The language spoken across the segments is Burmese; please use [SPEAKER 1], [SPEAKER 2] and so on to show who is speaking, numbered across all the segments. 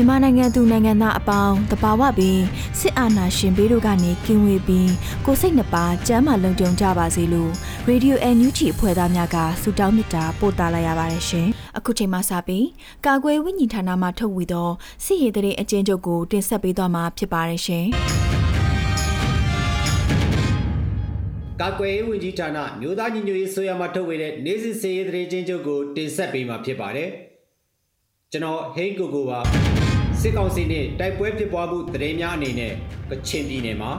[SPEAKER 1] မြန်မာနိုင်ငံသူနိုင်ငံသားအပေါင်းတဘာဝပင်စစ်အာဏာရှင်ဘေးတို့ကနေကင်းဝေးပြီးကိုစိတ်နှပါကျမ်းမာလုံခြုံကြပါစေလို့ရေဒီယိုအန်ယူဂျီအဖွဲ့သားများကဆုတောင်းမေတ္တာပို့သလာရပါတယ်ရှင်။အခုချိန်မှစပြီးကာကွယ်ဝိညာဉ်ဌာနမှထုတ်ဝေသောစစ်ရေးတရေအကျဉ်းချုပ်ကိုတင်ဆက်ပေးသွားမှာဖြစ်ပါတယ်ရှင်။
[SPEAKER 2] ကာကွယ်ရေးဝန်ကြီးဌာနမြို့သားညီညွတ်ရေးဆိုရမှာထုတ်ဝေတဲ့နေ့စဉ်စစ်ရေးတရေချင်းချုပ်ကိုတင်ဆက်ပေးမှာဖြစ်ပါတယ်။ကျွန်တော်ဟိန်းကိုကိုပါ စစ်ကောင်စီနဲ့တိုက်ပွဲဖြစ်ပွားမှုတရေများအနေနဲ့ကချင်ပြည်နယ်မှာ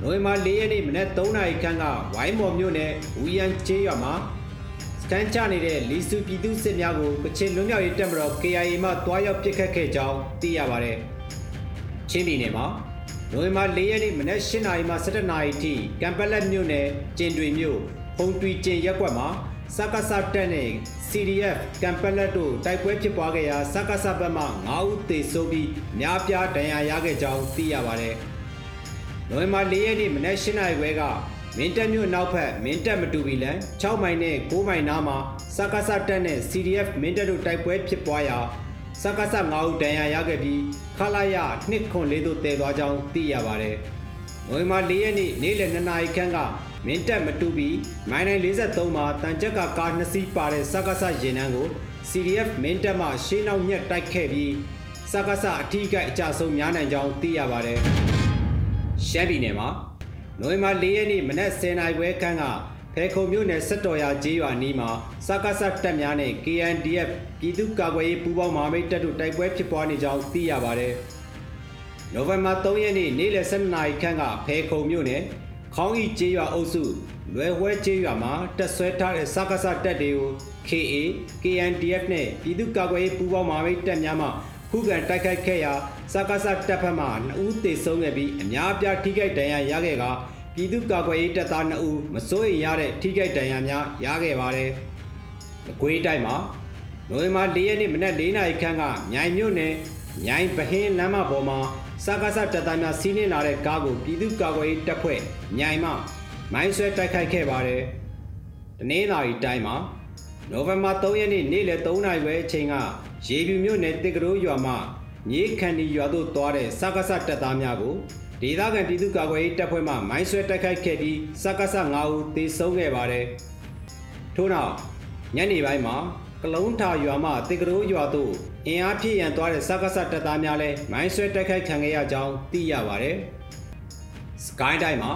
[SPEAKER 2] နိုဝင်ဘာ၄ရက်နေ့မနက်3နာရီခန့်ကဝိုင်းမော်မြို့နယ်ဝီယန်ကျေးရွာမှာစကန်ချနေတဲ့လီစုပြည်သူစစ်များကိုကချင်လွတ်မြောက်ရေးတပ်မတော် KIA မှတွားရောက်ပစ်ခတ်ခဲ့ကြောင်းသိရပါတယ်။ချင်းပြည်နယ်မှာနိုဝင်ဘာ၄ရက်နေ့မနက်၈နာရီမှ၁၇နာရီထိကံပလက်မြို့နယ်ကျင်တွင်မြို့ဖုန်တွီကျင်ရက်ကွက်မှာ စက္ကစတက်နဲ့ CDF ကမ်ပလက်တို့တိုက်ပွဲဖြစ်ပွားခဲ့ရာစက္ကစဘက်မှ9ဦးသေဆုံးပြီးများပြားဒဏ်ရာရခဲ့ကြောင်းသိရပါတယ်။နိုဝင်ဘာ၄ရက်နေ့မနက်၈နာရီခွဲကမင်းတပ်မြို့နောက်ဘက်မင်းတပ်မတူဘီလန်6မိုင်နဲ့9မိုင်နားမှာစက္ကစတက်နဲ့ CDF မင်းတပ်တို့တိုက်ပွဲဖြစ်ပွားရာစက္ကစ9ဦးဒဏ်ရာရခဲ့ပြီးခလာရ204တို့တည်သွားကြောင်းသိရပါတယ်။နိုဝင်ဘာ၄ရက်နေ့နေ့လယ်2နာရီခန့်က မင်းတက်မတူပြီးမိုင်းနိုင်43မှာတန်ကြက်ကကားနှစ်စီးပါတဲ့စကားဆရင်နှန်းကို CDF မင်းတက်မှရှေးနောက်ညက်တိုက်ခဲ့ပြီးစကားဆအထီးကအကြဆုံးများနိုင်ကြောင်းသိရပါတယ်။ရှမ်းပြည်နယ်မှာနိုဝင်ဘာ၄ရက်နေ့မနက်10:00နာရီခွဲခန့်ကဖဲခုံမြို့နယ်စက်တော်ရကျေးရွာနီးမှာစကားဆတပ်များနဲ့ KNDF ပြည်သူ့ကာကွယ်ရေးပူးပေါင်းမဟာမိတ်တပ်တို့တိုက်ပွဲဖြစ်ပွားနေကြောင်းသိရပါတယ်။နိုဝင်ဘာ3ရက်နေ့နေ့လယ်7:00နာရီခန့်ကဖဲခုံမြို့နယ် ခေါင်းဤကျေးရွာအုပ်စုလွယ်ဝဲကျေးရွာမှာတက်ဆွဲထားတဲ့စကားစတပ်တွေကို KA, KNDF နဲ့ပြည်သူ့ကာကွယ်ရေးပူးပေါင်းမဟာမိတ်တပ်များမှခုခံတိုက်ခိုက်ခဲ့ရာစကားစတပ်ဖက်မှ2ဦးသေဆုံးခဲ့ပြီးအများအပြားထိခိုက်ဒဏ်ရာရခဲ့ကပြည်သူ့ကာကွယ်ရေးတပ်သား2ဦးမစိုးရိမ်ရတဲ့ထိခိုက်ဒဏ်ရာများရခဲ့ပါတယ်။အကွေးတိုင်းမှာနိုဝင်ဘာ၄ရက်နေ့မနက်၄နာရီခန့်ကမြိုင်မြို့နယ်မြိုင်ဗဟင်းလမ်းမပေါ်မှာ စကားစတပ်သားများစီးနင်းလာတဲ့ကားကိုပြည်သူ့ကာကွယ်ရေးတပ်ဖွဲ့မြိုင်မှမိုင်းဆွဲတိုက်ခိုက်ခဲ့ပါတယ်။တနင်္လာရီတိုင်းမှာနိုဝင်ဘာ3ရက်နေ့နေ့လယ်3နာရီပဲအချိန်ကရေပြူမြို့နယ်တစ်ကရိုးရွာမှမြေခန်ဒီရွာသို့သွားတဲ့စကားစတပ်သားများကိုဒေသခံပြည်သူ့ကာကွယ်ရေးတပ်ဖွဲ့မှမိုင်းဆွဲတိုက်ခိုက်ခဲ့ပြီးစကားစ9ဦးသေဆုံးခဲ့ပါတယ်။ထို့နောက်ညနေပိုင်းမှာ ကလုံးထာရွာမှတေကရိုးရွာသို့အင်အားပြည့်ရန်သွားတဲ့စကားစတပ်သားများလည်းမိုင်းဆွဲတိုက်ခိုက်ခံခဲ့ရကြောင်းသိရပါတယ်။ Sky တိုင်းမှာ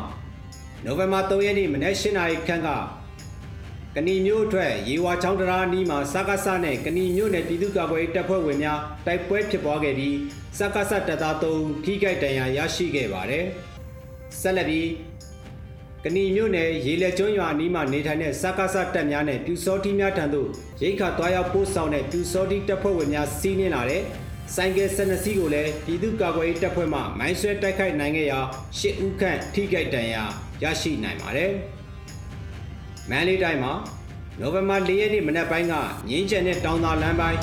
[SPEAKER 2] နိုဝင်ဘာ3ရက်နေ့မနက်၈နာရီခန့်ကကဏီမျိုးအတွက်ရေဝါချောင်းတရားနီးမှာစကားစနဲ့ကဏီမျိုးနယ်ပြည်သူ့ကာကွယ်ရေးတပ်ဖွဲ့ဝင်များတိုက်ပွဲဖြစ်ပွားခဲ့ပြီးစကားစတပ်သား3ထိခိုက်ဒဏ်ရာရရှိခဲ့ပါတယ်။ဆက်လက်ပြီးကဏီမြို့နယ်ရေလက်ကျွန်းရွာအနီးမှာနေထိုင်တဲ့စကားစတပ်များနဲ့ပြူစောတိများထံသို့ ရိတ်ခါတွားရောက်ပို့ဆောင်တဲ့ပြူစောတိတပ်ဖွဲ့ဝင်များစီးနင်းလာတဲ့ဆိုင်ကယ်၁၂စီးကိုလည်းပြည်သူ့ကာကွယ်ရေးတပ်ဖွဲ့မှမိုင်းဆွဲတိုက်ခိုက်နိုင်ခဲ့ရာ၈ဦးခန့်ထိခိုက်ဒဏ်ရာရရှိနိုင်ပါတယ်။မန်လေးတိုင်းမှာနိုဝင်ဘာ၄ရက်နေ့မနက်ပိုင်းကငင်းချန်တဲ့တောင်သာလမ်းပိုင်း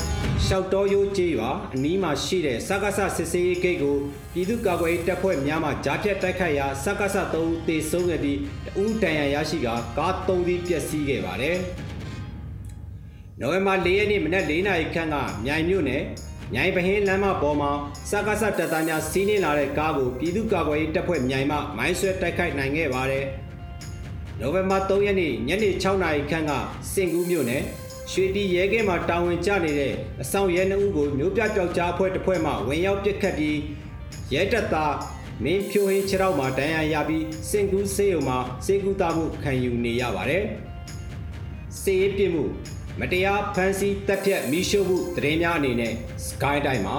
[SPEAKER 2] ရှောက်တော်ရိုးကျေးရွာအနီးမှာရှိတဲ့စက္ကစစစ်စေးရေးဂိတ်ကိုပြည်သူ့ကာကွယ်ရေးတပ်ဖွဲ့များမှကြားဖြတ်တိုက်ခိုက်ရာစက္ကစ၃ဦးသေဆုံးခဲ့ပြီးတဦးဒဏ်ရာရရှိကကား၃စီးပျက်စီးခဲ့ပါတယ်။ နိုဝင်ဘာ၄ရက်နေ့မနက်၄နာရီခန့်ကမြိုင်မြို့နယ်မြိုင်ပဟင်းလမ်းမပေါ်မှာစကားဆတပ်သားများစီးနင်းလာတဲ့ကားကိုပြည်သူ့ကာကွယ်ရေးတပ်ဖွဲ့မြိုင်မှမိုင်းဆွဲတိုက်ခိုက်နိုင်ခဲ့ပါတယ်။နိုနိုဝင်ဘာ3ရက်နေ့ညနေ6နာရီခန့်ကစင်ကူးမြို့နယ်ရွှေတီရဲကဲမှာတာဝန်ကျနေတဲ့အဆောင်ရဲနှုပ်ကိုမျိုးပြပျောက်ကြားအဖွဲ့တစ်ဖွဲ့မှဝင်ရောက်ပစ်ခတ်ပြီးရဲတပ်သားမင်းဖြိုဟင်းခြေထောက်မှာဒဏ်ရာရပြီးစင်ကူးဆေးရုံမှာစေကူတာမှုခံယူနေရပါတယ်။စေးပြစ်မှု မတရားဖမ်းဆီးတပ်ဖြတ်မိရှုမှုတရင်များအနေနဲ့ Sky တိုင်းမှာ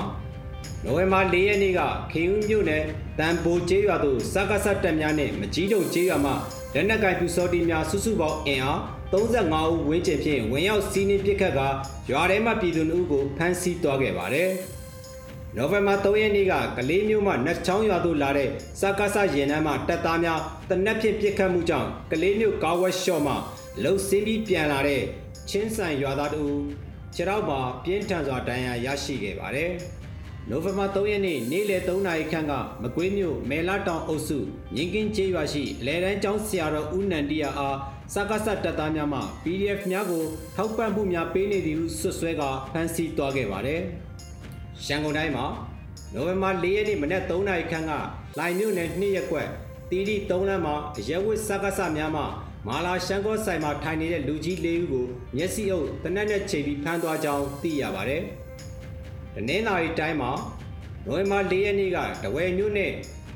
[SPEAKER 2] နိုဝင်ဘာ၄ရက်နေ့ကခေဦးမြို့နယ်တန်ပိုကျေးရွာသို့စကားဆက်တပ်များနဲ့မကြီးတုံကျေးရွာမှလက်နက်ကင်ပြူစောတီများစုစုပေါင်းအင်အား35ဦးဝန်းကျင်ဖြင့်ဝင်ရောက်စီးနင်းပစ်ခတ်ကရွာထဲမှပြည်သူအုပ်ကိုဖမ်းဆီးသွားခဲ့ပါတယ်။နိုဝင်ဘာ3ရက်နေ့ကကလေးမျိုးမှနတ်ချောင်းရွာသို့လာတဲ့စကားဆက်ရင်နှမ်းမှတပ်သားများတနက်ဖြန်ပစ်ခတ်မှုကြောင့်ကလေးမျိုးကားဝက်ရှော့မှလှုပ်ဆင်းပြီးပြန်လာတဲ့ ချင်းဆန်ရွာသားတို့ခြေထောက်မှာပြင်းထန်စွာဒဏ်ရာရရှိခဲ့ပါတယ်။နိုဝင်ဘာ3ရက်နေ့နေ့လယ်3နာရီခန့်ကမကွေးမြို့မဲလာတောင်အုပ်စုငင်းကင်းကျေးရွာရှိအလဲတန်းကျောင်းဆရာတော်ဦးနန္ဒီယာအားစကားဆက်တပ်သားများမှ PDF များကိုထောက်ပံ့မှုများပေးနေသည်ဟုဆွဆွဲကဖမ်းဆီးသွားခဲ့ပါတယ်။ရန်ကုန်တိုင်းမှာနိုဝင်ဘာ4ရက်နေ့မနက်3နာရီခန့်ကလိုင်မြို့နယ်2ရက်ကွက်တီတီ3လမ်းမှာအရက်ဝစ်စကားဆက်များမှ မာလာရှန်ကောဆိုင်မှာထိုင်နေတဲ့လူကြီး၄ဦးကိုမျက်စိအုပ်တနက်နဲ့ချိန်ပြီးဖမ်းသွားကြောင်းသိရပါတယ်။တနင်္လာရီတိုင်းမှာနိုဝင်ဘာ၄ရက်နေ့ကတဝယ်မြို့နဲ့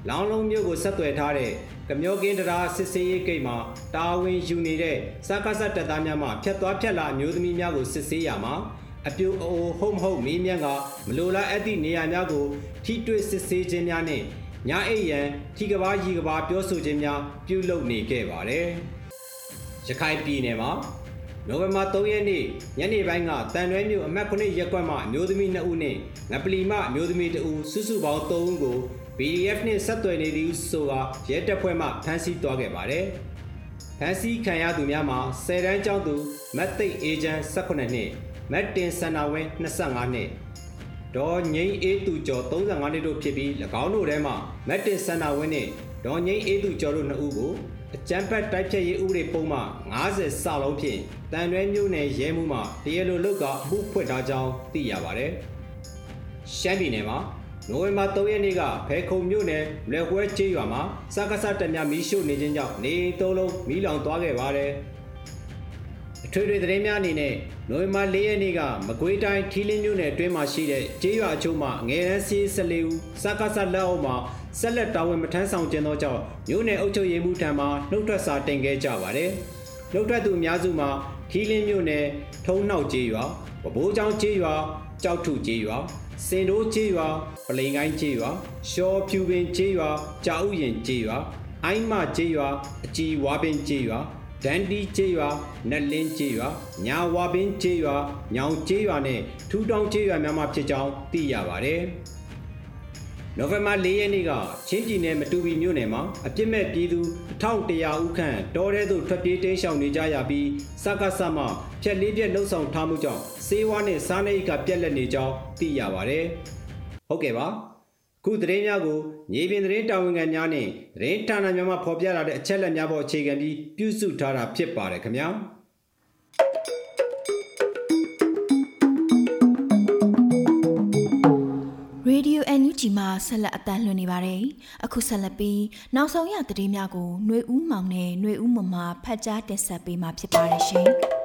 [SPEAKER 2] လောင်းလုံးမြို့ကိုဆက်သွယ်ထားတဲ့ကမျောကင်းတရားစစ်စေးရေးဂိတ်မှာတာဝန်ယူနေတဲ့စကားဆက်တပ်သားများမှဖျက်သွားဖျက်လာအမျိုးသမီးများကိုစစ်ဆေးရမှာအပြိုအိုဟုတ်မဟုတ်မေးမြန်းကမလိုလားအပ်သည့်နေရာများကိုထိတွေ့စစ်ဆေးခြင်းများနဲ့ညအိတ်ရန်ထီကဘာရီကဘာပြောဆိုခြင်းများပြုလုပ်နေခဲ့ပါတယ်။ ရခိုင်ပြည်နယ်မှာနိုဝင်ဘာ3ရက်နေ့ညနေပိုင်းကတန်ရွဲမြို့အမှတ်9ရပ်ကွက်မှအမျိုးသမီး2ဦးနဲ့ငပလီမအမျိုးသမီး2ဦးစုစုပေါင်း3ဦးကို BDF နှင့်ဆက်သွယ်နေသည်ဆိုတာရဲတပ်ဖွဲ့မှဖမ်းဆီးသွားခဲ့ပါတယ်။ဖမ်းဆီးခံရသူများမှာ10တန်းကျောင်းသူမတ်သိတ်အေဂျင့်18နှစ်မတ်တင်စန္နာဝင်း25နှစ်ဒေါ်ငိမ့်အေးသူကျော်35နှစ်တို့ဖြစ်ပြီး၎င်းတို့ထဲမှာမတ်တင်စန္နာဝင်းနဲ့ဒေါ်ငိမ့်အေးသူကျော်တို့2ဦးကို အကြမ်းဖက်တိုက်ဖြတ်ရေးဥပဒေပုံမှ90စလုံးဖြင့်တန်ရွဲမြို့နယ်ရဲမှုမှတရားလိုလုတ်ကအမှုဖွင့်ထားကြောင်းသိရပါတယ်။ရှမ်းပြည်နယ်မှာနိုဝင်ဘာ3ရက်နေ့ကဖဲခုံမြို့နယ်လက်ဝဲကျေးရွာမှာစကားစတက်များမီးရှို့နေခြင်းကြောင့်နေသုံးလုံးမီးလောင်သွားခဲ့ပါတယ်။အထွေထွေသတင်းများအနေနဲ့နိုဝင်ဘာ4ရက်နေ့ကမကွေးတိုင်းထီလင်းမြို့နယ်အတွင်းမှာရှိတဲ့ကျေးရွာအချို့မှာငယ်ရန်စီး14ဦးစကားစလက်အောက်မှာ ဆက်လက်တာဝန်မထမ်းဆောင်ခြင်းသောကြောင့်မြို့နယ်အုပ်ချုပ်ရေးမှူးထံမှနှုတ်ထွက်စာတင်ခဲ့ကြပါတယ်။နှုတ်ထွက်သူအများစုမှာထီလင်းမြို့နယ်ထုံးနှောက်ကျေးရွာပဘိုးချောင်းကျေးရွာကြောက်ထုကျေးရွာစင်တိုးကျေးရွာပလိန်ကိုင်းကျေးရွာရှောဖြူပင်ကျေးရွာကြာဥယင်ကျေးရွာအိုင်းမကျေးရွာအကြည်ဝါပင်ကျေးရွာဒန်တီကျေးရွာနက်လင်းကျေးရွာညာဝါပင်ကျေးရွာညောင်ကျေးရွာနဲ့ထူတောင်ကျေးရွာများမှဖြစ်ကြောင်းသိရပါတယ်။ နိုဝင်ဘာ၄ရက်နေ့ကချင်းပြည်နယ်မတူပီမြို့နယ်မှာအပြစ်မဲ့ပြည်သူ1100ဦးခန့်တောထဲသို့ထွက်ပြေးတိမ်းရှောင်နေကြရပြီးစကားဆမှဖြက်လေးပြက်လှုပ်ဆောင်ထားမှုကြောင့်စေဝါနဲ့စားနပ်ရိက္ခပြက်လက်နေကြောင်းသိရပါတယ်။ဟုတ်ကဲ့ပါ။ခုသတင်းများကိုညီပင်သတင်းတာဝန်ခံများနဲ့သတင်းဌာနများမှဖော်ပြလာတဲ့အချက်အလက်များပေါ်အခြေခံပြီးပြုစုထားတာဖြစ်ပါတယ်ခင်ဗျာ။
[SPEAKER 1] Radio NUG မှာဆက်လက်အသံလွှင့်နေပါတယ်။အခုဆက်လက်ပြီးနောက်ဆုံးရသတင်းများကိုຫນွေဦးမောင်နဲ့ຫນွေဦးမမဖတ်ကြားတင်ဆက်ပေးမှာဖြစ်ပါတယ်ရှင်။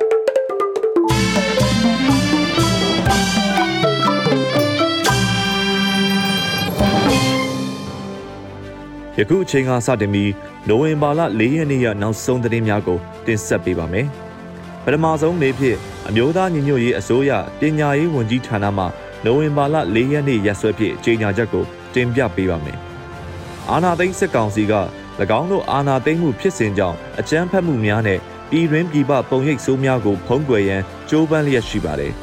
[SPEAKER 3] ယခုအချိန်ကစတင်ပြီးနိုဝင်ဘာလ၄ရက်နေ့ရနောက်ဆုံးသတင်းများကိုတင်ဆက်ပေးပါမယ်။ပထမဆုံးနေ့ဖြစ်အမျိုးသားညီညွတ်ရေးအစိုးရပညာရေးဝန်ကြီးဌာနမှ နိုဝင်ဘာလ၄ရက်နေ့ရက်စွဲဖြင့်ကြေညာချက်ကိုတင်ပြပေးပါမယ်။အာနာသိန်းစစ်ကောင်စီက၎င်းတို့အာနာသိန်းမှုဖြစ်စဉ်ကြောင့်အကြမ်းဖက်မှုများနဲ့ပြည်တွင်းပြည်ပပုံရိပ်ဆိုးများကိုဖုံးကွယ်ရန်ကြိုးပမ်းလျက်ရှိပါတယ်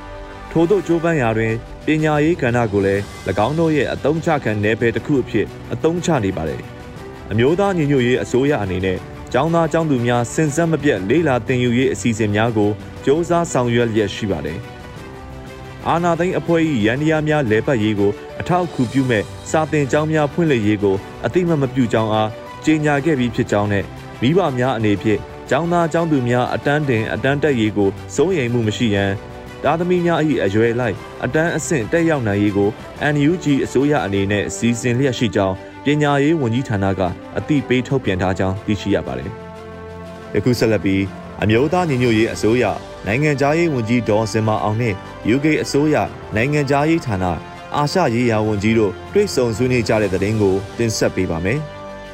[SPEAKER 3] ။ထို့သောကြိုးပမ်းရာတွင်ပညာရေးကဏ္ဍကိုလည်း၎င်းတို့ရဲ့အတုံးချခံနယ်ပယ်တစ်ခုအဖြစ်အတုံးချနေပါတယ်။အမျိုးသားညီညွတ်ရေးအစိုးရအနေနဲ့ကျောင်းသားကျောင်းသူများစင်စက်မပြတ်လေးလာသင်ယူရေးအစီအစဉ်များကိုစ조사ဆောင်ရွက်လျက်ရှိပါတယ်။ အာနာသိန်းအဖွဲ့၏ရန်တရားများလဲပတ်ရေးကိုအထောက်အကူပြုမဲ့စာတင်ကျောင်းများဖွင့်လှစ်ရေးကိုအတိမမပြုကြောင်းအားကြေညာခဲ့ပြီးဖြစ်ကြောင်းနဲ့မိဘများအနေဖြင့်ကျောင်းသားကျောင်းသူများအတန်းတင်အတန်းတက်ရေးကိုစိုးရိမ်မှုမရှိရန်သားသမီးများ၏အရွယ်လိုက်အတန်းအဆင့်တက်ရောက်နိုင်ရေးကို NUG အစိုးရအနေနဲ့စီစဉ်လျက်ရှိကြောင်းပညာရေးဝန်ကြီးဌာနကအသိပေးထုတ်ပြန်ထားကြောင်းသိရှိရပါတယ်။ယခုဆက်လက်ပြီးအမျိုးသားညီညွတ်ရေးအစိုးရ နိုင်ငံသားရေးဝန်ကြီးဒေါ်စင်မအောင်နဲ့ UK အစိုးရနိုင်ငံသားရေးဌာနအာရှရေးရာဝန်ကြီးတို့တွေ့ဆုံဆွေးနွေးကြတဲ့တဲ့တင်ကိုတင်ဆက်ပေးပါမယ်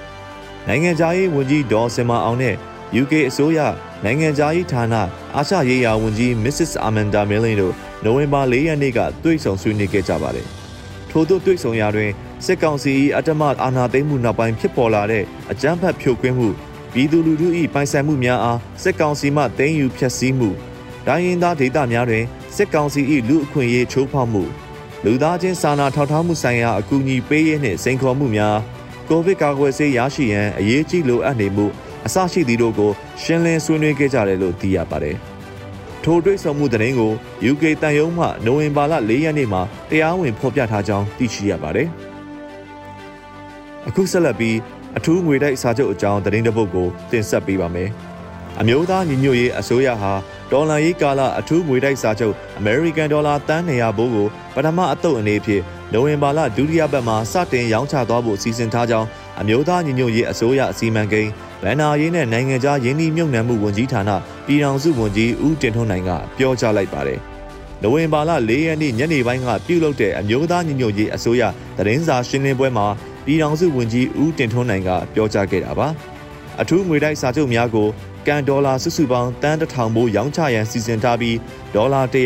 [SPEAKER 3] ။နိုင်ငံသားရေးဝန်ကြီးဒေါ်စင်မအောင်နဲ့ UK အစိုးရနိုင်ငံသားရေးဌာနအာရှရေးရာဝန်ကြီး Mrs. Amanda Milling တို့နိုဝင်ဘာ၄ရက်နေ့ကတွေ့ဆုံဆွေးနွေးခဲ့ကြပါတယ်။ထို့သို့တွေ့ဆုံရာတွင်စစ်ကောင်စီ၏အတ္တမအာဏာသိမ်းမှုနောက်ပိုင်းဖြစ်ပေါ်လာတဲ့အကြမ်းဖက်ဖြိုခွင်းမှုပြည်သူလူထု၏ပိုင်ဆိုင်မှုများအားစစ်ကောင်စီမှသိမ်းယူဖျက်ဆီးမှု ဒိုင်းရင်သားဒေသများတွင်စစ်ကောင်စီ၏လူအခွင့်အရေးချိုးဖောက်မှုလူသားချင်းစာနာထောက်ထားမှုဆိုင်ရာအကူအညီပေးရေးနှင့်စိန်ခေါ်မှုများကိုဗစ်ကာကွယ်ဆေးရရှိရန်အရေးကြီးလိုအပ်နေမှုအစရှိသည်တို့ကိုရှင်းလင်းဆွေးနွေးခဲ့ကြတယ်လို့သိရပါတယ်။ထိုတွေ့ဆုံမှုသတင်းကို UK တန်ယုံမှနိုဝင်ဘာလ၄ရက်နေ့မှာတရားဝင်ဖော်ပြထားကြောင်းသိရှိရပါတယ်။အခုဆက်လက်ပြီးအထူးငွေတိုက်စာချုပ်အကြောင်းသတင်းတစ်ပုဒ်ကိုတင်ဆက်ပေးပါမယ်။အမျိုးသားညီညွတ်ရေးအစိုးရဟာ ဒေါ်လာရေးကာလအထူးငွေတိုက်စာချုပ် American Dollar တန်း200ဘိုးကိုပထမအတုပ်အနေဖြင့်နိုဝင်ဘာလဒုတိယပတ်မှာစတင်ရောင်းချသွားဖို့စီစဉ်ထားကြောင်းအမျိုးသားညီညွတ်ရေးအစိုးရအစည်းအမံကိန်းဗန်နာရေးနဲ့နိုင်ငံခြားယင်းနှိမ့်မြုပ်နှံမှုဝန်ကြီးဌာနပြည်ထောင်စုဝန်ကြီးဦးတင်ထွန်းနိုင်ကပြောကြားလိုက်ပါတယ်။နိုဝင်ဘာလ၄ရက်နေ့ညနေပိုင်းကပြုလုပ်တဲ့အမျိုးသားညီညွတ်ရေးအစိုးရသတင်းစာရှင်းလင်းပွဲမှာပြည်ထောင်စုဝန်ကြီးဦးတင်ထွန်းနိုင်ကပြောကြားခဲ့တာပါ။အထူးငွေတိုက်စာချုပ်များကို ကန်ဒေါ်လာစုစုပေါင်းတန်းတစ်ထောင်မိုးရောင်းချရန်စီစဉ်ထားပြီးဒေါ်လာ100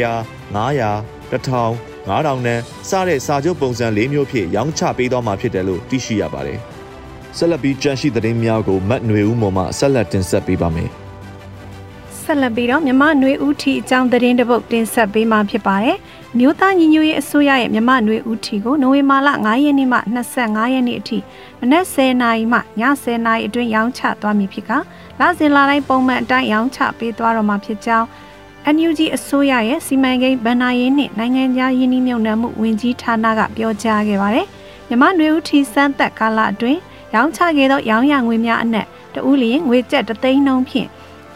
[SPEAKER 3] 900 1000 9000နဲ့စတဲ့စာချုပ်ပုံစံ၄မျိုးဖြင့်ရောင်းချပေးသွားမှာဖြစ်တယ်လို့သိရှိရပါတယ်။ဆက်လက်ပြီးကြန့်ရှိသတင်းများကိုမတ်နွေဦးမော်မှဆက်လက်တင်ဆက်ပေးပါမယ်။
[SPEAKER 4] ဆက်လက်ပြီးတော့မြမနွေဦးထီအကြောင်းသတင်းတစ်ပုဒ်တင်ဆက်ပေးမှာဖြစ်ပါတယ်။ မြို့သားညီညွတ်ရေးအစိုးရရဲ့မြမနွေဦးထီကိုနိုဝင်ဘာလ9ရက်နေ့မှ25ရက်နေ့အထိမနက်10:00နာရီမှည10:00နာရီအတွင်းရောင်းချသွားမည်ဖြစ်ကလစဉ်လာတိုင်းပုံမှန်အတိုင်းရောင်းချပေးသွားတော့မှာဖြစ်ကြောင်း NUG အစိုးရရဲ့စီမံကိန်းဗဏ္ဍာရေးနှင့်နိုင်ငံခြားယင်းနှိမ့်မြုံနှံမှုဝန်ကြီးဌာနကပြောကြားခဲ့ပါတယ်။မြမနွေဦးထီစမ်းသက်ကာလအတွင်းရောင်းချခဲ့သောရောင်းရငွေများအနက်တဦးလျင်ငွေကျပ်တသိန်းနှုန်းဖြင့်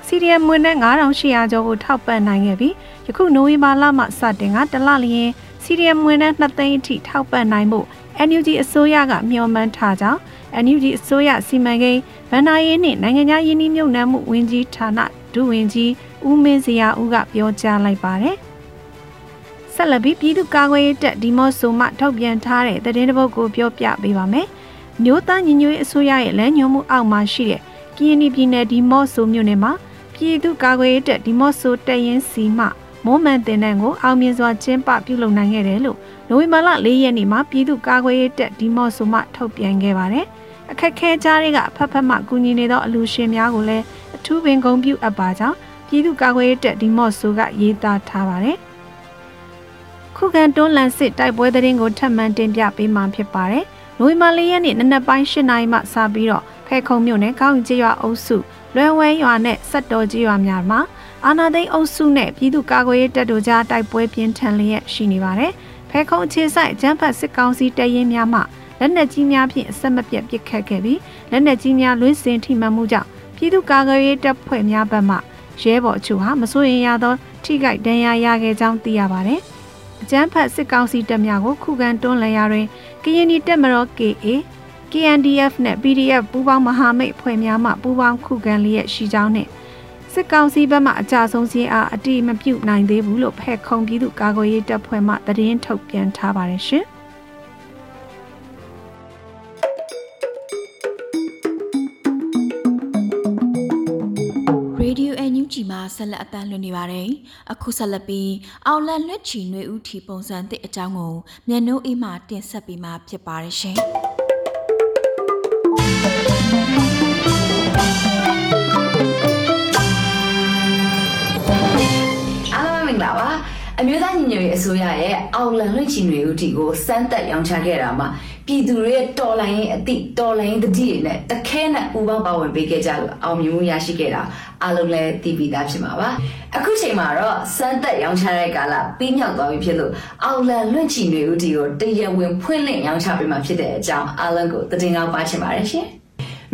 [SPEAKER 4] စီရီယမ်မွေနဲ့9800ကျော်ကိုထောက်ပံ့နိုင်ခဲ့ပြီး ယခုနိုဝင်ဘာလမှစတင်ကတလလျင်စီရီယမ်မွေနဲ့2သိန်းအထိထောက်ပံ့နိုင်မှု NUG အစိုးရကမျှော်မှန်းထားကြောင်း NUG အစိုးရစီမံကိန်းဗန္နာရေးနှင့်နိုင်ငံခြားယင်းနှိမ့်မြုပ်နှံမှုဝန်ကြီးဌာနဒုဝန်ကြီးဦးမင်းစရာဦးကပြောကြားလိုက်ပါတယ်။ဆက်လက်ပြီးပြည်သူ့ကာကွယ်ရေးတပ်ဒီမော့ဆိုမှထုတ်ပြန်ထားတဲ့သတင်းတစ်ပုဒ်ကိုပြောပြပေးပါမယ်။မြို့သားညီညွတ်ရေးအစိုးရရဲ့လမ်းညွှန်မှုအောက်မှာရှိတဲ့ကရင်ပြည်နယ်ဒီမော့ဆိုမြို့နယ်မှာပြည်သူ့ကာကွယ်ရေးတပ်ဒီမော့ဆိုတရင်စီမှ မိုးမှန်တင်တဲ့ကိုအောင်မြင်စွာကျင်းပပြုလုပ်နိုင်ခဲ့တယ်လို့နိုဝင်ဘာလ၄ရက်နေ့မှာပြည်သူ့ကာကွယ်ရေးတပ်ဒီမော့ဆိုမှထုတ်ပြန်ခဲ့ပါတယ်။အခက်ခဲကြားတွေကအဖက်ဖက်မှကူညီနေသောအလူရှင်များကိုလည်းအထူးပင်ဂုဏ်ပြုအပ်ပါကြောင်းပြည်သူ့ကာကွယ်ရေးတပ်ဒီမော့ဆိုကရေးသားထားပါတယ်။ခုခံတွန်းလှန်စစ်တိုက်ပွဲသတင်းကိုထပ်မံတင်ပြပေးမှာဖြစ်ပါတယ်။နိုဝင်ဘာလရက်နေ့နနက်ပိုင်း၈နာရီမှစပြီးတော့ဖဲခုံမြို့နယ်ကောင်းကြီးရွာအုပ်စုလွယ်ဝဲရွာနဲ့စက်တော်ကြီးရွာများမှာ အာနာသိန်းအုပ်စုနဲ့ပြည်သူ့ကာကွယ်ရေးတပ်တို့ကြားတိုက်ပွဲပြင်းထန်လျက်ရှိနေပါတယ်။ဖဲခုံအခြေဆိုင်ကျန်းဖတ်စစ်ကောင်စီတရင်များမှလက်နက်ကြီးများဖြင့်အဆက်မပြတ်ပစ်ခတ်ခဲ့ပြီးလက်နက်ကြီးများလွှင့်စင်ထိမှန်မှုကြောင့်ပြည်သူ့ကာကွယ်ရေးတပ်ဖွဲ့များဘက်မှရဲဘော်အချို့ဟာမစိုးရင်ရသောထိခိုက်ဒဏ်ရာရခဲ့ကြောင်းသိရပါတယ်။အကြမ်းဖက်စစ်ကောင်စီတပ်များကိုခုခံတွန်းလှန်ရာတွင်ကရင်နီတပ်မတော် KA KNDF နဲ့ PDF ပူးပေါင်းမဟာမိတ်ဖွဲ့များမှပူးပေါင်းခုခံလျက်ရှိကြောင်းနဲ့ စစ်ကောင်စီဘက်မှအကြဆုံးစည်းအားအတိမပြုတ်နိုင်သေးဘူးလို့ဖက်ခုံပြည်သူကာကွယ်ရေးတပ်ဖွဲ့မှသတင်းထုတ်ပြန်ထားပါတယ်ရှင်။
[SPEAKER 1] Radio NUG မှာဆက်လက်အသံလွှင့်နေပါတယ်။အခုဆက်လက်ပြီးအောင်လန်လွှတ်ချီຫນွေဦးထီပုံစံတစ်အကြောင်းကိုမြန်နှုတ်အေးမှတင်ဆက်ပေးမှာဖြစ်ပါတယ်ရှင်။
[SPEAKER 5] အမျိုးသားညီညွတ်ရေးအစိုးရရဲ့အောင်လန်လွင့်ချီတွေဦးတီကိုစမ်းသက်ရောင်းချခဲ့တာမှာပြည်သူတွေရဲ့တော်လိုင်းရဲ့အသည့်တော်လိုင်းတတိတွေနဲ့တခဲနဲ့ပူပေါင်းပါဝင်ပေးခဲ့ကြလို့အောင်မြင်မှုရရှိခဲ့တာအားလုံးလည်းသိပြီးသားဖြစ်မှာပါအခုချိန်မှာတော့စမ်းသက်ရောင်းချတဲ့ကာလပြီးမြောက်သွားပြီဖြစ်လို့အောင်လန်လွင့်ချီတွေဦးတီကိုတရဝင်ဖွင့်လှစ်ရောင်းချပေးမှာဖြစ်တဲ့အကြောင်းအားလုံးကိုသတင်းကောင်းပါချင်ပါတယ်ရှင်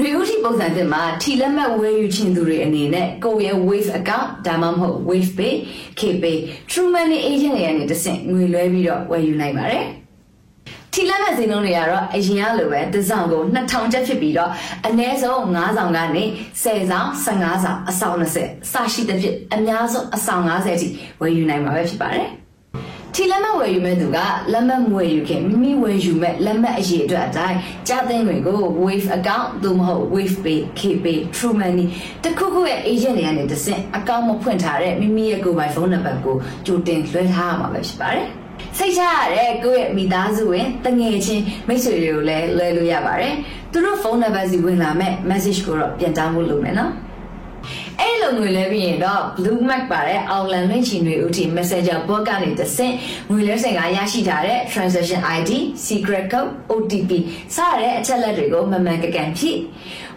[SPEAKER 5] နွေဦးထီပုံစံသစ်မှာထီလက်မှတ်ဝယ်ယူခြင်းသူတွေအနေနဲ့ကိုယ့်ရဲ့ Wave account ဒါမှမဟုတ် Wave Pay, KPay, True Money Agent တွေကနေတဆင့်ငွေလွှဲပြီးတော့ဝယ်ယူနိုင်ပါတယ်။ထီလက်မဲ့စင်းလုံးတွေကတော့အရင်ကလိုပဲတစ်ဆောင်ကို2000ကျပ်ဖြစ်ပြီးတော့အနည်းဆုံး9ဆောင်ကနေ10ဆောင်15ဆောင်အဆောင်20စရှိတဲ့ဖြစ်အများဆုံးအဆောင်90အထိဝယ်ယူနိုင်မှာပဲဖြစ်ပါတယ် ထီလက်မှတ်ဝယ်ယူမဲ့သူကလက်မှတ်မဝယ်ယူခင်မိမိဝယ်ယူမဲ့လက်မှတ်အရေးအတွက်အတိုင်းကြားသိန်းတွေကို Wave account သို့မဟုတ် Wave Pay, KPay, True Money တခုခုရဲ့ agent တွေကနေတစ်ဆင့်အကောင့်မဖွင့်ထားတဲ့မိမိရဲ့ကိုယ်ပိုင်ဖုန်းနံပါတ်ကိုကြိုတင်လွှဲထားရမှာပဲဖြစ်ပါတယ်စိတ်ချရတဲ့ကိုယ့်ရဲ့မိသားစုဝင်တငယ်ချင်းမိတ်ဆွေတွေကိုလည်းလွှဲလို့ရပါတယ်သူတို့ဖုန်းနံပါတ်စီဝင်လာမဲ့ message ကိုတော့ပြန်တောင်းဖို့လုပ်မယ်နော် အဲ့လိုငွေလဲပြီးရင်တော့ Blue Mac ပါတဲ့ Outland လွှင့်ချီငွေဦးတီ Messenger bot ကနေတဆင့်ငွေလဲစင်ကရရှိထားတဲ့ transaction ID, secret code, OTP စတဲ့အချက်လက်တွေကိုမမှန်ကန်ကန်ဖြည့်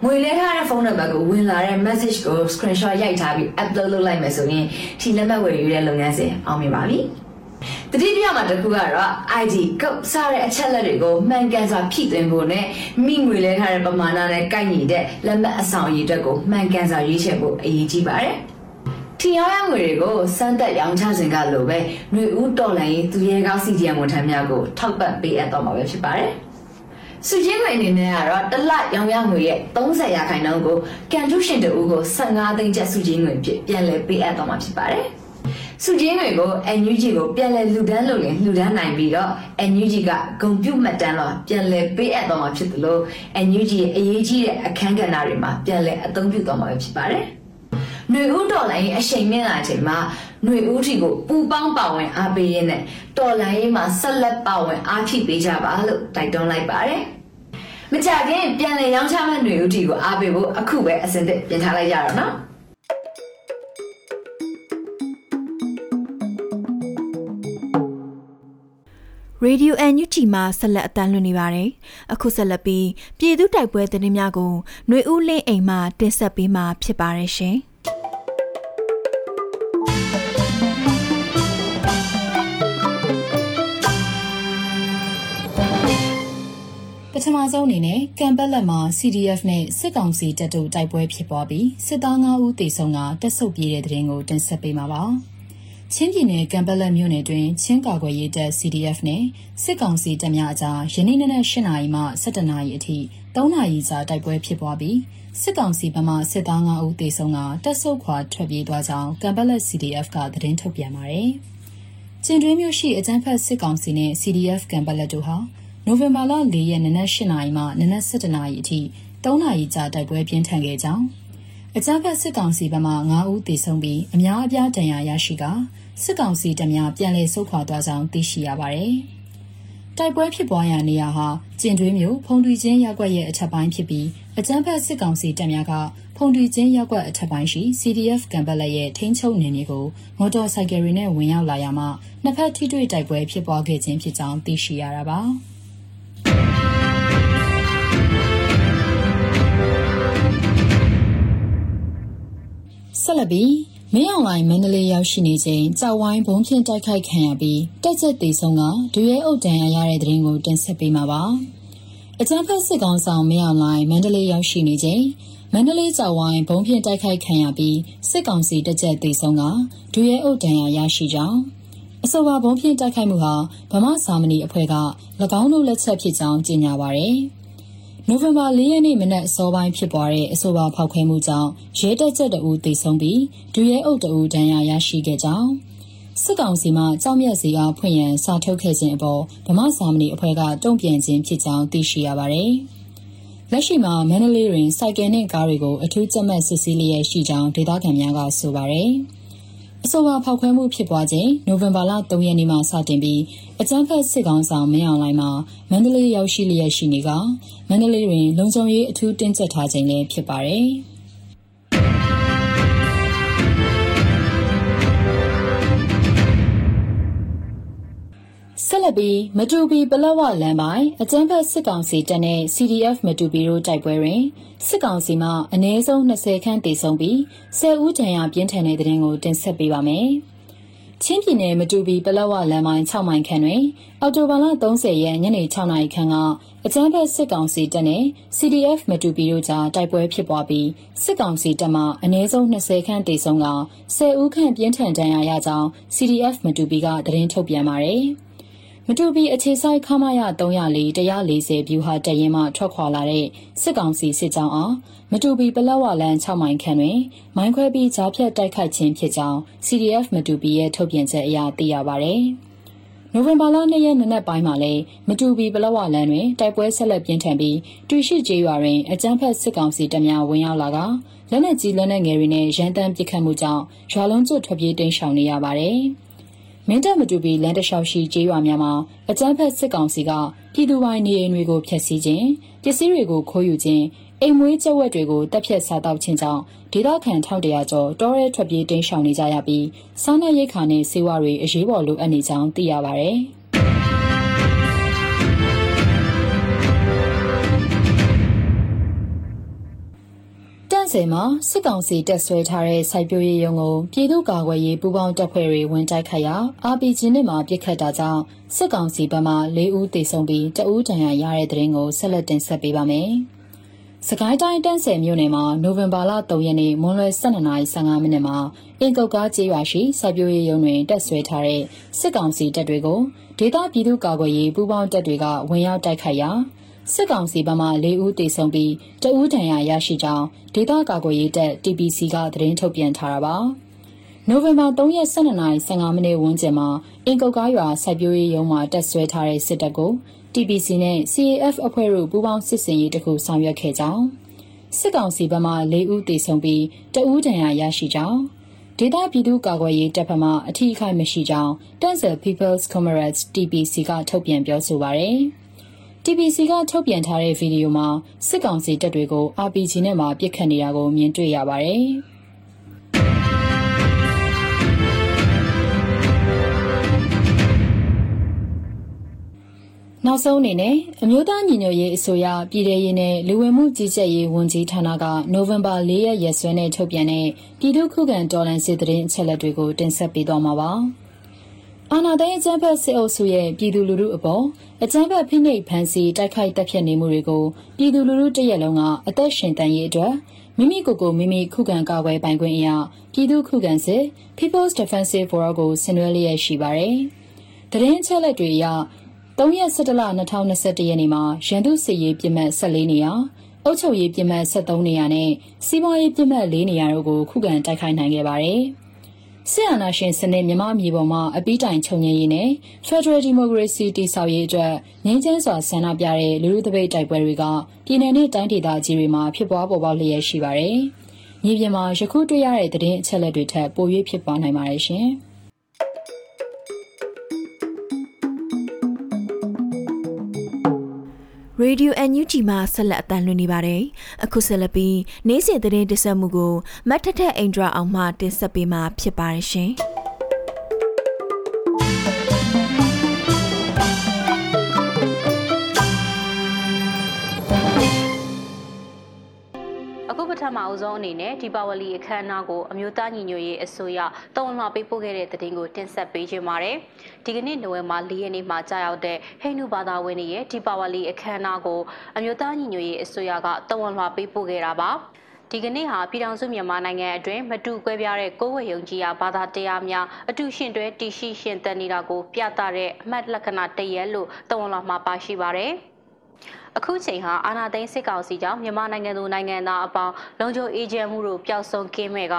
[SPEAKER 5] ငွေလဲထားတဲ့ဖုန်းနံပါတ်ကိုဝင်လာတဲ့ message ကို screenshot ရိုက်ထားပြီး upload လုပ်လိုက်မယ်ဆိုရင်ထီလက်မှတ်ဝယ်ယူတဲ့လုပ်ငန်းစဉ်အောင်မြင်ပါပြီ။ တတိပြမှာတစ်ခုကတော့ ID ကုတ်စတဲ့အချက်လက်တွေကိုမှန်ကန်စွာဖြည့်သွင်းဖို့နဲ့မိငွေလဲထားတဲ့ပမာဏနဲ့ကိုက်ညီတဲ့လက်မှတ်အဆောင်အရေးအတွက်ကိုမှန်ကန်စွာရွေးချယ်ဖို့အရေးကြီးပါတယ်။ထီရောင်းရငွေတွေကိုစမ်းသက်ရောင်းချစဉ်ကလိုပဲຫນွေဦးတော်လိုင်းရေးသူရဲကောင်း CDM ဝန်ထမ်းများကိုထောက်ပံ့ပေးအပ်တော့မှာပဲဖြစ်ပါတယ်။စုချင်းငွေအနေနဲ့ကတော့တစ်လရောင်းရငွေရဲ့30ရာခိုင်နှုန်းကိုကန်ထုရှင်တူကို15သိန်းကျပ်စုချင်းငွေဖြစ်ပြန်လည်ပေးအပ်တော့မှာဖြစ်ပါတယ်။ စုချင်းတွေကို NUG ကိုပြန်လည်လူဒန်းလို့ရင်လူဒန်းနိုင်ပြီးတော့ NUG ကဂုံပြုတ်မှတ်တမ်းတော့ပြန်လည်ပေးအပ်တော့မှာဖြစ်တယ်လို့ NUG ရဲ့အရေးကြီးတဲ့အခန်းကဏ္ဍတွေမှာပြန်လည်အသုံးပြုတော့မှာဖြစ်ပါတယ်။ຫນွေဦးတော်လိုင်းရဲ့အချိန်မြင့်လာချိန်မှာຫນွေဦးထီကိုပူပေါင်းပါဝင်အားပေးရင်းနဲ့တော်လိုင်းရေးမှာဆက်လက်ပါဝင်အားဖြည့်ပေးကြပါလို့တိုက်တွန်းလိုက်ပါတယ်။မကြခင်ပြန်လည်ရောင်းချမဲ့ຫນွေဦးထီကိုအားပေးဖို့အခုပဲအစင်သစ်ပြင်ထားလိုက်ကြတော့နော်။
[SPEAKER 1] ရေဒီယိုအန်ယူတီမှာဆက်လက်အတန်းလွှင့်နေပါတယ်။အခုဆက်လက်ပြီးပြည်သူတိုက်ပွဲသတင်းများကိုຫນွေဦးလင်းအိမ်မှတင်ဆက်ပေးမှာဖြစ်ပါတယ်ရှင်။
[SPEAKER 6] ပထမဆုံးအနေနဲ့ကံပက်လက်မှာ CDF နဲ့စစ်ကောင်စီတပ်တို့တိုက်ပွဲဖြစ်ပွားပြီးစစ်သား9ဦးသေဆုံးကတက်ဆုပ်ပြေးတဲ့တဲ့ရင်ကိုတင်ဆက်ပေးမှာပါ။ ချင်းပြည်နယ်ကံပလက်မြို့နယ်တွင်ချင်းကာကွယ်ရေးတပ် CDF နဲ့စစ်ကောင်စီတပ်များအကြားယနေ့နနက်၈နာရီမှ၁၇နာရီအထိ၃နာရီကြာတိုက်ပွဲဖြစ်ပွားပြီးစစ်ကောင်စီဘက်မှစစ်သား9ဦးသေဆုံးကတပ်ဆုပ်ခွာထွက်ပြေးသွားကြောင်းကံပလက် CDF ကသတင်းထုတ်ပြန်ပါတယ်။ကျင်တွင်းမြို့ရှိအကြမ်းဖက်စစ်ကောင်စီနဲ့ CDF ကံပလက်တို့ဟာနိုဝင်ဘာလ၄ရက်နနက်၈နာရီမှနနက်၁၇နာရီအထိ၃နာရီကြာတိုက်ပွဲပြင်းထန်ခဲ့ကြောင်းအကြမ်းဖက်စစ်ကောင်စီဘက်မှ9ဦးသေဆုံးပြီးအများအပြားဒဏ်ရာရရှိက စစ်ကောင်စီတပ်များပြန်လည်ဆုတ်ခွာသွားကြောင်းသိရှိရပါတယ်။တိုက်ပွဲဖြစ်ပွားရာနေရာဟာကျင်တွင်းမြို့ဖုန်တွီချင်းရပ်ကွက်ရဲ့အထက်ပိုင်းဖြစ်ပြီးအကြမ်းဖက်စစ်ကောင်စီတပ်များကဖုန်တွီချင်းရပ်ကွက်အထက်ပိုင်းရှိ CDF ကံပတ်လက်ရဲ့ထိန်းချုပ်နယ်မြေကိုမော်တော်ဆိုင်ကယ်တွေနဲ့ဝင်ရောက်လာရမှနှစ်ဖက်ထိတွေ့တိုက်ပွဲဖြစ်ပွားခဲ့ခြင်းဖြစ်ကြောင်းသိရှိရတာပါ။ဆက်လက်ပြီး မင်းအောင်လိုင်းမန္တလေးရောက်ရှိနေချိန်ကြောက်ဝိုင်းဘုံဖြင့်တိုက်ခိုက်ခံရပြီးတက်ချက်တေဆုံးကဒွေရဲအုပ်တန်ရရတဲ့တဲ့ရင်ကိုတင်ဆက်ပေးမှာပါအကြမ်းဖက်စစ်ကောင်ဆောင်မင်းအောင်လိုင်းမန္တလေးရောက်ရှိနေချိန်မန္တလေးကြောက်ဝိုင်းဘုံဖြင့်တိုက်ခိုက်ခံရပြီးစစ်ကောင်စီတက်ချက်တေဆုံးကဒွေရဲအုပ်တန်ရရရှိကြောင်းအဆိုပါဘုံဖြင့်တိုက်ခိုက်မှုဟာဗမာစာမဏီအဖွဲ့က၎င်းတို့လက်ချက်ဖြစ်ကြောင်းကြေညာပါရယ်။ နိုဝင်ဘာ၄ရက်နေ့မနက်အစောပိုင်းဖြစ်ပွားတဲ့အဆိုပါဖောက်ခွဲမှုကြောင့်ရဲတပ်ချက်တအူသေဆုံးပြီးဒူရဲအုပ်တအူဒဏ်ရာရရှိခဲ့ကြောင်းစစ်ကောင်စီမှကြောက်မြတ်စီအားဖွင့်ရန်စာထုတ်ခဲ့ခြင်းအပေါ်ဗမာစာမဏေအဖွဲ့ကတုံ့ပြန်ခြင်းဖြစ်ကြောင်းသိရှိရပါတယ်။လက်ရှိမှာမန္တလေးတွင်စိုက်ကယ်နှင့်ကားတွေကိုအထူးကြက်မှတ်စစ်ဆေးလျက်ရှိကြောင်းဒေသခံများကဆိုပါတယ်။ အဆိုပါဖောက်ခွဲမှုဖြစ်ပွားချိန်နိုဝင်ဘာလ3ရက်နေ့မှစတင်ပြီးအကြမ်းဖက်စစ်ကောင်ဆောင်မင်းအောင်လှိုင်မှာမန္တလေးရောက်ရှိလျက်ရှိနေကမန္တလေးတွင် လုံခြုံရေးအထူးတင်းကျပ်ထားခြင်းလည်းဖြစ်ပါတယ်။ ဆက်လက်ပြီးမတူပီပလက်ဝလမ်းပိုင်းအကြမ်းဖက်စစ်ကောင်စီတပ်နဲ့ CDF မတူပီတို့တိုက်ပွဲတွင်စစ်ကောင်စီမှအနည်းဆုံး20ခန့်တေဆုံးပြီး10ဦးဒဏ်ရာပြင်းထန်တဲ့တဲ့ရင်ကိုတင်ဆက်ပေးပါမယ်။ချင်းပြည်နယ်မတူပီပလက်ဝလမ်းပိုင်း6မိုင်ခန့်တွင်အော်တိုဘာလ30ရက်ညနေ6နာရီခန့်ကအကြမ်းဖက်စစ်ကောင်စီတပ်နဲ့ CDF မတူပီတို့ကြားတိုက်ပွဲဖြစ်ပွားပြီးစစ်ကောင်စီတပ်မှအနည်းဆုံး20ခန့်တေဆုံးက10ဦးခန့်ပြင်းထန်ဒဏ်ရာရကြောင်း CDF မတူပီကသတင်းထုတ်ပြန်ပါတယ်။မ တူပီအခြေဆိုင်ခမရ304 140ဗျူဟာတရင်မှထွက်ခွာလာတဲ့စစ်ကောင်စီစစ်ကြောင်းအားမတူပီပလက်ဝလန်6မိုင်ခန့်တွင်မိုင်းခွဲပြီးဂျားဖြတ်တိုက်ခိုက်ခြင်းဖြစ်ကြောင်း CDF မတူပီရဲ့ထုတ်ပြန်ချက်အရသိရပါဗျ။နိုဝင်ဘာလ2ရက်နေ့နက်ပိုင်းမှာလည်းမတူပီပလက်ဝလန်တွင်တိုက်ပွဲဆက်လက်ပြင်းထန်ပြီးတွီရှိကျေးရွာတွင်အကြမ်းဖက်စစ်ကောင်စီတပ်များဝင်ရောက်လာကလက်နက်ကြီးလက်နက်ငယ်တွေနဲ့ရန်တမ်းပစ်ခတ်မှုကြောင့်ရွာလုံးကျွတ်ထွက်ပြေးတိမ်းရှောင်နေရပါတယ်။ မင်းတပ်မတူပီလန်တလျှောက်ရှိကျေးရွာများမှာအကြမ်းဖက်စစ်ကောင်စီကပြည်သူပိုင်းနေအိမ်တွေကိုဖျက်ဆီးခြင်းပစ္စည်းတွေကိုခိုးယူခြင်းအိမ်မွေးကျက်ဝက်တွေကိုတပ်ဖြတ်စားတောက်ခြင်းကြောင့်ဒေသခံ1100ကျော်တောရဲထွက်ပြေးတိမ်းရှောင်နေကြရပြီးစားနပ်ရိက္ခာနဲ့ဆေးဝါးတွေအရေးပေါ်လိုအပ်နေကြောင်းသိရပါဗျ။ တန့်စင်မှာစစ်ကောင်စီတက်ဆွဲထားတဲ့စိုက်ပျိုးရေးရုံကိုပြည်သူ့ကာကွယ်ရေးပူးပေါင်းတပ်ဖွဲ့တွေဝင်တိုက်ခတ်ရာ RPG နဲ့မှပြစ်ခတ်တာကြောင့်စစ်ကောင်စီဘက်မှ၄ဦးသေဆုံးပြီးတဦးဒဏ်ရာရတဲ့တဲ့ရင်ကိုဆက်လက်တင်ဆက်ပေးပါမယ်။စကိုင်းတိုင်းတန်းဆယ်မြို့နယ်မှာနိုဝင်ဘာလ3ရက်နေ့မွန်းလွဲ12:15မိနစ်မှာအင်ကုတ်ကားကျေးရွာရှိစိုက်ပျိုးရေးရုံတွင်တက်ဆွဲထားတဲ့စစ်ကောင်စီတပ်တွေကိုဒေသပြည်သူ့ကာကွယ်ရေးပူးပေါင်းတပ်တွေကဝင်ရောက်တိုက်ခတ်ရာ စစ်ကောင်စီဘက်မှ၄ဦးသေဆုံးပြီးတဦးဒဏ်ရာရရှိကြောင်းဒေသကာကွယ်ရေးတပ် TPC ကသတင်းထုတ်ပြန်ထားတာပါ။နိုဝင်ဘာ3ရက်12:15မိနစ်ဝန်းကျင်မှာအင်ကုတ်ကားရွာစိုက်ပျိုးရေးရုံးမှာတက်ဆွဲထားတဲ့စစ်တပ်ကို TPC နဲ့ CAF အဖွဲ့တို့ပူးပေါင်းစစ်စင်ရေးတခုဆောင်ရွက်ခဲ့ကြောင်းစစ်ကောင်စီဘက်မှ၄ဦးသေဆုံးပြီးတဦးဒဏ်ရာရရှိကြောင်းဒေသပြည်သူ့ကာကွယ်ရေးတပ်ဖက်မှအထူးအခိုက်မရှိကြောင်း Tanzania People's Comrades TPC ကထုတ်ပြန်ပြောဆိုပါရယ်။ TBC ကထုတ်ပြန်ထားတဲ့ဗီဒီယိုမှာစစ်ကောင်စီတပ်တွေကို RPG နဲ့မှပစ်ခတ်နေတာကိုမြင်တွေ့ရပါတယ်။နောက်ဆုံးအနေနဲ့အမျိုးသားညီညွတ်ရေးအစိုးရပြည်ထရေးနဲ့လူဝင်မှုကြီးကြပ်ရေးဝန်ကြီးဌာနကနိုဝင်ဘာ၄ရက်ရက်စွဲနဲ့ထုတ်ပြန်တဲ့ပြည်သူ့ခုခံတော်လှန်စစ်တရင်အချက်လက်တွေကိုတင်ဆက်ပေးသွားမှာပါ။ အာဏာသိမ်းအကြမ်းဖက်စစ်အုပ်စုရဲ့ပြည်သူလူထုအပေါ်အကြမ်းဖက်ဖိနှိပ်ဖန်ဆီးတိုက်ခိုက်တပ်ဖြတ်နေမှုတွေကိုပြည်သူလူထုတရက်လုံးကအသက်ရှင်တန်ရေးအတွက်မိမိကိုယ်ကိုမိမိခုခံကာကွယ်ပိုင်ခွင့်အရာပြည်သူခုခံစစ် People's Defensive War ကိုဆင်နွှဲလျက်ရှိပါတယ်။တရင်ချက်လက်တွေအရ3ရက်17လ2021ရက်နေ့မှာရန်သူစစ်ရေးပြစ်မှတ်14နေရာအုပ်ချုပ်ရေးပြစ်မှတ်73နေရာနဲ့စီးပွားရေးပြစ်မှတ်4နေရာတို့ကိုခုခံတိုက်ခိုက်နိုင်ခဲ့ပါတယ်။ စစ်အာဏာရှင်စနစ်မြမမြေပေါ်မှာအပိတိုင်ချုပ်ငြိမ်းရေးနဲ့ Federal Democracy တည်ဆောက်ရေးအတွက်ငြိမ်းချမ်းစွာဆန္ဒပြတဲ့လူလူသပိတ်တိုက်ပွဲတွေကပြည်내နဲ့တိုင်းဒေသကြီးတွေမှာဖြစ်ပွားပေါ်ပေါက်လျက်ရှိပါတယ်။မြေပြင်မှာယခုတွေ့ရတဲ့သတင်းအချက်အလက်တွေထက်ပို၍ဖြစ်ပွားနိုင်ပါတယ်ရှင်။
[SPEAKER 1] Radio NUG မှာဆက်လက်အသံလွှင့်နေပါတယ်။အခုဆက်လက်ပြီးနေ့စဉ်သတင်းတင်ဆက်မှုကိုမတ်ထထအိန္ဒြအောင်မှတင်ဆက်ပေးမှာဖြစ်ပါတယ်ရှင်။
[SPEAKER 7] ထမအဆုံးအနေနဲ့ဒီပါဝလီအခမ်းအနားကိုအမျိုးသားညီညွတ်ရေးအစိုးရတုံ့ပြန်ပေးပို့ခဲ့တဲ့သတင်းကိုတင်ဆက်ပေးခြင်းပါတယ်။ဒီကနေ့နိုဝင်ဘာ၄ရက်နေ့မှာကြာရောက်တဲ့ဟိန္ဒူဘာသာဝင်တွေရဲ့ဒီပါဝလီအခမ်းအနားကိုအမျိုးသားညီညွတ်ရေးအစိုးရကတုံ့ပြန်ပေးပို့ခဲ့တာပါ။ဒီကနေ့ဟာပြည်ထောင်စုမြန်မာနိုင်ငံအတွင်းမတူကွဲပြားတဲ့ကိုယ်ဝယ်ယုံကြည်ရာဘာသာတရားများအတူရှင်တွဲတည်ရှိရှင်သန်နေတာကိုပြသတဲ့အမှတ်လက္ခဏာတရက်လို့တုံ့ပြန်မှာပါရှိပါတယ်။ အခုချိန်ဟာအာဏာသိမ်းစစ်ကောင်စီကြောင့်မြန်မာနိုင်ငံသူနိုင်ငံသားအပေါင်းလုံခြုံအေးချမ်းမှုတို့ပျောက်ဆုံးကင်းမဲ့က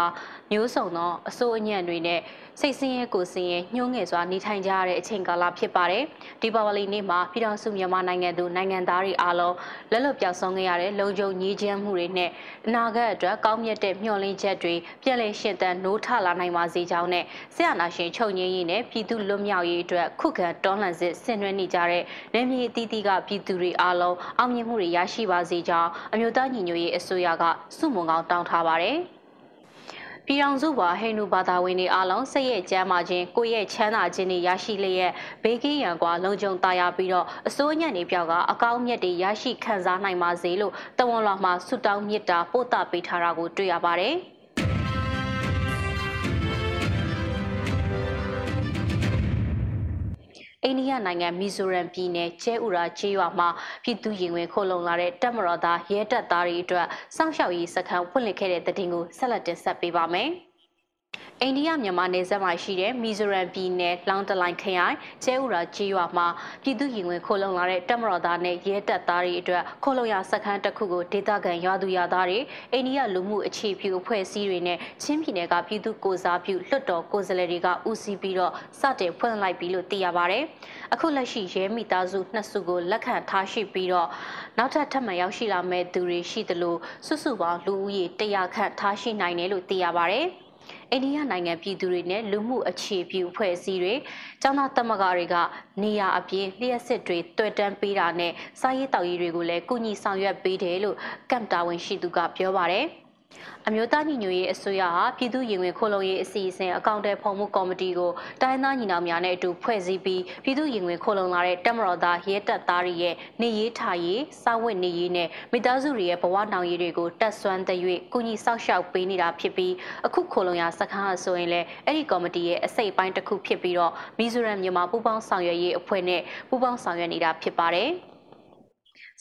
[SPEAKER 7] မျိုးစုံသောအစိုးအညံ့တွေနဲ့စိတ်ဆင်းရဲကိုဆင်းရဲညှိုးငယ်စွာနေထိုင်ကြရတဲ့အချိန်ကာလဖြစ်ပါတယ်။ဒီပါဝလီနေ့မှာပြည်ထောင်စုမြန်မာနိုင်ငံသူနိုင်ငံသားတွေအားလုံးလက်လွတ်ပြောက်ဆုံးခဲ့ရတဲ့လုံခြုံညီချမ်းမှုတွေနဲ့အနာဂတ်အတွက်ကောင်းမြတ်တဲ့မျှော်လင့်ချက်တွေပြန်လည်ရှင်သန်နိုးထလာနိုင်ပါစေကြောင်းနဲ့ဆရာနာရှင်ချုပ်ငြိမ်းရေးနဲ့ပြည်သူလွတ်မြောက်ရေးအတွက်ခုခံတွန်းလှန်စစ်ဆင်နွှဲနေကြတဲ့နယ်မြေအသီးသီးကပြည်သူတွေအားလုံးအောင်မြင်မှုတွေရရှိပါစေကြောင်းအမျိုးသားညီညွတ်ရေးအစိုးရကစုမုံကောင်းတောင်းထားပါတယ်။ ပြည်ထောင်စုပါဟိန္ဒူဘာသာဝင်တွေအားလုံးစိတ်ရဲ့ကျမ်းမာခြင်းကိုယ့်ရဲ့ချမ်းသာခြင်းတွေရရှိလျက်ဘေးကင်းရန်ကွာလုံခြုံသာယာပြီးတော့အစိုးညံ့နေပြောက်ကအကောင်းမြတ်တွေရရှိခံစားနိုင်ပါစေလို့တဝန်လွှာမှာဆုတောင်းမေတ္တာပို့သပေးထားတာကိုတွေ့ရပါတယ်။ အိန္ဒိယနိုင်ငံမီဇိုရမ်ပြည်နယ်ကျဲဥရာချေးရွာမှာပြည်သူရင်ဝင်ခိုလုံလာတဲ့တပ်မတော်သားရဲတပ်သားတွေအတွက်စောင့်ရှောက်ရေးစခန်းဖွင့်လှစ်ခဲ့တဲ့တဲ့တင်ကိုဆက်လက်တင်ဆက်ပေးပါမယ်။ အိန္ဒိယမြန်မာနယ်စပ်မှာရှိတဲ့မီဇိုရမ်ပြည်နယ်လောင်တလိုင်ခရိုင်ကျဲဥရာကြီးရွာမှာပြည်သူရင်ဝင်ခိုလုံလာတဲ့တပ်မတော်သားနဲ့ရဲတပ်သားတွေအတွက်ခိုလုံရစခန်းတစ်ခုကိုဒေသခံရွာသူရွာသားတွေအိန္ဒိယလူမှုအခြေပြုအဖွဲ့အစည်းတွေနဲ့ချင်းပြည်နယ်ကပြည်သူကိုစားပြုလွှတ်တော်ကိုယ်စားလှယ်တွေကဦးစီးပြီးတော့စတင်ဖွင့်လိုက်ပြီလို့သိရပါတယ်။အခုလက်ရှိရဲမိသားစုနှစ်စုကိုလက်ခံထားရှိပြီးတော့နောက်ထပ်ထပ်မံရောက်ရှိလာမဲ့သူတွေရှိသလိုစုစုပေါင်းလူဦးရေ100ခန့်ထားရှိနိုင်တယ်လို့သိရပါတယ်။ အိန္ဒိယနိုင်ငံပြည်သူတွေနဲ့လူမှုအခြေပြုအဖွဲ့အစည်းတွေကျောင်းသားသမဂ္ဂတွေကနေရာအပြင်လျှက်စစ်တွေတွေ့တန်းပေးတာနဲ့စာရေးတောက်ရေးတွေကိုလည်းကုညီဆောင်ရွက်ပေးတယ်လို့ကမ်တာဝန်ရှိသူကပြောပါတယ်။ အမျိုးသားညီညွတ်ရေးအစိုးရဟာပြည်သူ့ရင်ဝင်ခိုလုံရေးအစီအစဉ်အကောင့်တဲဖော်မှုကော်မတီကိုတိုင်းသားညီနောင်များနဲ့အတူဖွဲ့စည်းပြီးပြည်သူ့ရင်ဝင်ခိုလုံလာတဲ့တက်မတော်သားရဲတပ်သားတွေရဲ့နေရေးထားရေးစောင့်ဝတ်နေရေးနဲ့မိသားစုတွေရဲ့ဘဝနောင်ရေးတွေကိုတက်ဆွမ်းတဲ့၍ကုညီဆောက်ရှောက်ပေးနေတာဖြစ်ပြီးအခုခိုလုံရစခန်းအဆိုရင်လည်းအဲ့ဒီကော်မတီရဲ့အစိတ်ပိုင်းတစ်ခုဖြစ်ပြီးတော့မီဇိုရမ်မြန်မာပူးပေါင်းဆောင်ရွက်ရေးအဖွဲ့နဲ့ပူးပေါင်းဆောင်ရွက်နေတာဖြစ်ပါတယ်။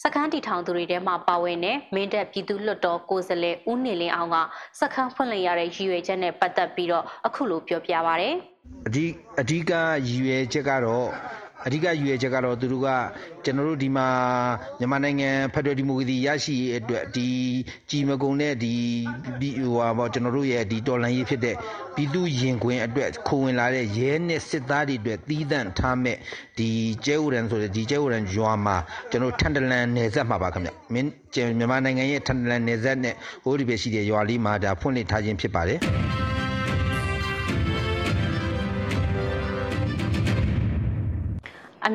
[SPEAKER 7] စခန်းတီထောင်သူတွေထဲမှာပါဝင်တဲ့မင်းတပ်ပြည်သူ့လွှတ်တော်ကိုယ်စားလှယ်ဦးနေလင်းအောင်ကစခန်းဖွင့်လှစ်ရတဲ့ရည်ရွယ်ချက်နဲ့ပတ်သက်ပြီးတော့အခုလိုပြောပြပါဗျ။
[SPEAKER 8] အဓိအဓိကရည်ရွယ်ချက်ကတော့ အဓိကရည်ရွယ်ချက်ကတော့သူတို့ကကျွန်တော်တို့ဒီမှာမြန်မာနိုင်ငံဖက်ဒရယ်ဒီမိုကရေစီရရှိရေးအတွက်ဒီကြည်မကုံတဲ့ဒီဟိုဟာပေါ့ကျွန်တော်တို့ရဲ့ဒီတော်လှန်ရေးဖြစ်တဲ့ပြည်သူရင်ခွင်အတွက်ခိုးဝင်လာတဲ့ရဲနဲ့စစ်သားတွေအတွက်တီးတန့်ထားမဲ့ဒီကျဲဥရန်ဆိုတဲ့ဒီကျဲဥရန်ရွာမှာကျွန်တော်ထန်တလန်နယ်စပ်မှာပါခင်ဗျမင်းမြန်မာနိုင်ငံရဲ့ထန်တလန်နယ်စပ်နဲ့ဟိုဒီပဲရှိတဲ့ရွာလေးမှာဒါဖွင့်လှစ်ထားခြင်းဖြစ်ပါတယ်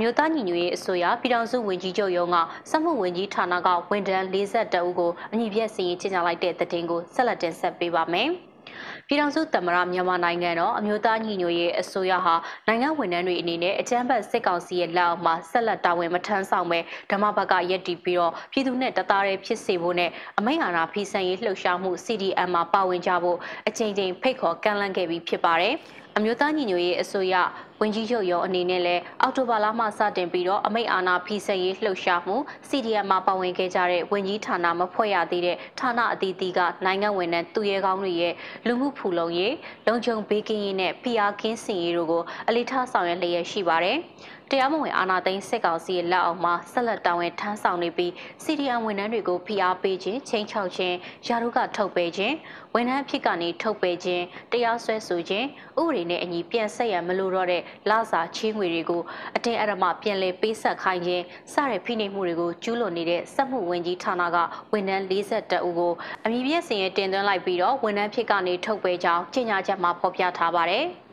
[SPEAKER 7] မျိုးသားညီညွတ်ရေးအစိုးရပြည်ထောင်စုဝန်ကြီးချုပ်ရုံးကစက်မှုဝန်ကြီးဌာနကဝန်ထမ်း42ဦးကိုအညီပြည့်စီရင်ကြေညာလိုက်တဲ့သတင်းကိုဆက်လက်တင်ဆက်ပေးပါမယ်။ပြည်ထောင်စုသမ္မတမြန်မာနိုင်ငံတော်အမျိုးသားညီညွတ်ရေးအစိုးရဟာနိုင်ငံဝန်ထမ်းတွေအနေနဲ့အကြမ်းဖက်စစ်ကောင်စီရဲ့လက်အောက်မှာဆက်လက်တာဝန်မထမ်းဆောင်ပဲဓမ္မဘကရက်တီပြီးတော့ပြည်သူနဲ့တသားတည်းဖြစ်စေဖို့နဲ့အမိန့်အာဏာဖီဆန်ရေးလှုပ်ရှားမှု CDM မှာပါဝင်ကြဖို့အကြိမ်ကြိမ်ဖိတ်ခေါ်ကန့်လန့်ခဲ့ပြီးဖြစ်ပါတယ်။အမျိုးသားညီညွတ်ရေးအစိုးရ ဝန်ကြီးချုပ်ရုံးအနေနဲ့လည်းအောက်တိုဘာလမှစတင်ပြီးတော့အမိတ်အာဏာဖီဆန်ရေးလှုပ်ရှားမှု CDM မှာပါဝင်ခဲ့ကြတဲ့ဝန်ကြီးဌာနမဖွဲ့ရသေးတဲ့ဌာနအသီးသီးကနိုင်ငံဝန်ထမ်းသူရဲကောင်းတွေရဲ့လူမှုဖူလုံရေးလုံခြုံဘေးကင်းရေးနဲ့ PR ကင်းစင်ရေးတို့ကိုအလေးထားဆောင်ရွက်လျက်ရှိပါတယ်။တရားမဝင်အာဏာသိမ်းစစ်ကောင်စီရဲ့လက်အောက်မှာဆက်လက်တာဝန်ထမ်းဆောင်နေပြီး CDM ဝန်ထမ်းတွေကိုဖိအားပေးခြင်းချိန်ချောက်ခြင်းယာရုကထုတ်ပယ်ခြင်းဝန်ထမ်းဖြစ်ကနေထုတ်ပယ်ခြင်းတရားစွဲဆိုခြင်းဥပဒေနဲ့အညီပြန်ဆက်ရမလို့တော့တဲ့လစာချေးငွေတွေကိုအတင်းအဓမ္မပြန်လည်ပေးဆက်ခိုင်းခြင်းစတဲ့ဖိနှိပ်မှုတွေကိုကျူးလွန်နေတဲ့စက်မှုဝန်ကြီးဌာနကဝန်ထမ်း42ဦးကိုအမည်ပြည့်စင်ရတင်သွင်းလိုက်ပြီးတော့ဝန်ထမ်းဖြစ်ကနေထုတ်ပယ်ကြောင်းကြေညာချက်မှာဖော်ပြထားပါတယ်။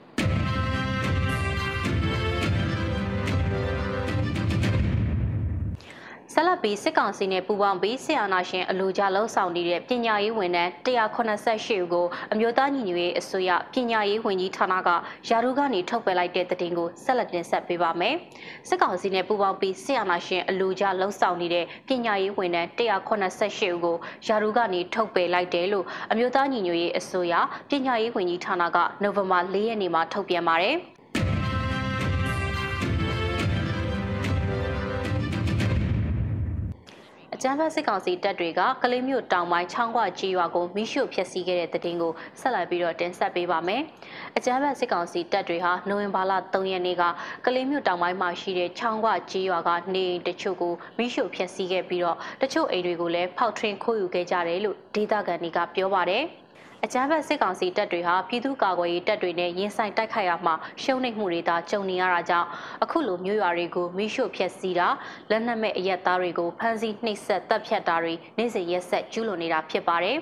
[SPEAKER 7] ဆက်လက်ပြီးစစ်ကောင်စီနဲ့ပူးပေါင်းပြီးဆီယနာရှင်အလူကြလှုပ်ဆောင်နေတဲ့ပညာရေးဝန်ထမ်း188ဦးကိုအမျိုးသားညီညွတ်ရေးအစိုးရပညာရေးဝန်ကြီးဌာနကယာရုကနေထုတ်ပယ်လိုက်တဲ့တဲ့တင်ကိုဆက်လက်တင်ဆက်ပေးပါမယ်။စစ်ကောင်စီနဲ့ပူးပေါင်းပြီးဆီယနာရှင်အလူကြလှုပ်ဆောင်နေတဲ့ပညာရေးဝန်ထမ်း188ဦးကိုယာရုကနေထုတ်ပယ်လိုက်တယ်လို့အမျိုးသားညီညွတ်ရေးအစိုးရပညာရေးဝန်ကြီးဌာနကနိုဝင်ဘာ၄ရက်နေ့မှာထုတ်ပြန်ပါတယ်။ ကျန်းဖက်စစ်ကောင်စီတပ်တွေကကလေးမျိုးတောင်ပိုင်းချောင်းခွကြီးရွာကိုမိရှုဖျက်ဆီးခဲ့တဲ့တဲ့တင်ကိုဆက်လက်ပြီးတော့တင်ဆက်ပေးပါမယ်။အကျန်းဖက်စစ်ကောင်စီတပ်တွေဟာနိုဝင်ဘာလ3ရက်နေ့ကကလေးမျိုးတောင်ပိုင်းမှာရှိတဲ့ချောင်းခွကြီးရွာကနေတချို့ကိုမိရှုဖျက်ဆီးခဲ့ပြီးတော့တချို့အိမ်တွေကိုလည်းဖောက်ထွင်းခိုးယူခဲ့ကြတယ်လို့ဒေသခံတွေကပြောပါတယ်။ အကြမ်းဖက်စစ်ကောင်စီတပ်တွေဟာပြည်သူ့ကာကွယ်ရေးတပ်တွေနဲ့ရင်ဆိုင်တိုက်ခိုက်ရမှာရှုံးနိမ့်မှုတွေသာကြုံနေရတာကြောင့်အခုလိုမျိုးရွာတွေကိုမိရှို့ဖျက်ဆီးတာလက်နက်မဲ့အရက်သားတွေကိုဖမ်းဆီးနှိပ်စက်တပ်ဖြတ်တာတွေနေ့စဉ်ရက်ဆက်ကျူးလွန်နေတာဖြစ်ပါတယ်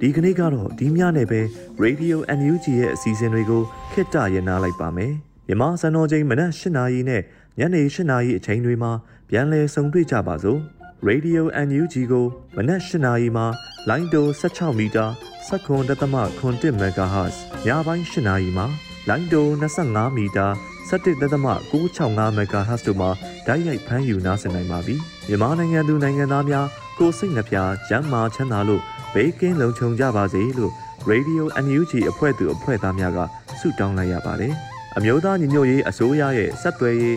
[SPEAKER 3] ဒီကနေ့ကတော့ဒီညနေပဲ Radio NUG ရဲ့အစီအစဉ်တွေကိုခਿੱတရနာလိုက်ပါမယ်မြန်မာစံတော်ချိန်မနက်၈နာရီနဲ့ညနေ၈နာရီအချိန်တွေမှာပြန်လည်ဆုံတွေ့ကြပါစို့ Radio NUG ကိုမနက်၈နာရီမှလိုင်းတို16မီတာ7.7 MHz ညပိုင်း၈နာရီမှလိုင်းတို25မီတာ17.665 MHz တို့မှာဓာတ်ရိုက်ဖမ်းယူနားဆင်နိုင်ပါပြီ။မြန်မာနိုင်ငံသူနိုင်ငံသားများကိုစိတ်နှပြကျန်းမာချမ်းသာလို့ဘေးကင်းလုံခြုံကြပါစေလို့ Radio NUG အဖွဲ့သူအဖွဲ့သားများကဆုတောင်းလိုက်ရပါတယ်။အမျိုးသားညီညွတ်ရေးအစိုးရရဲ့စက်သွယ်ရေး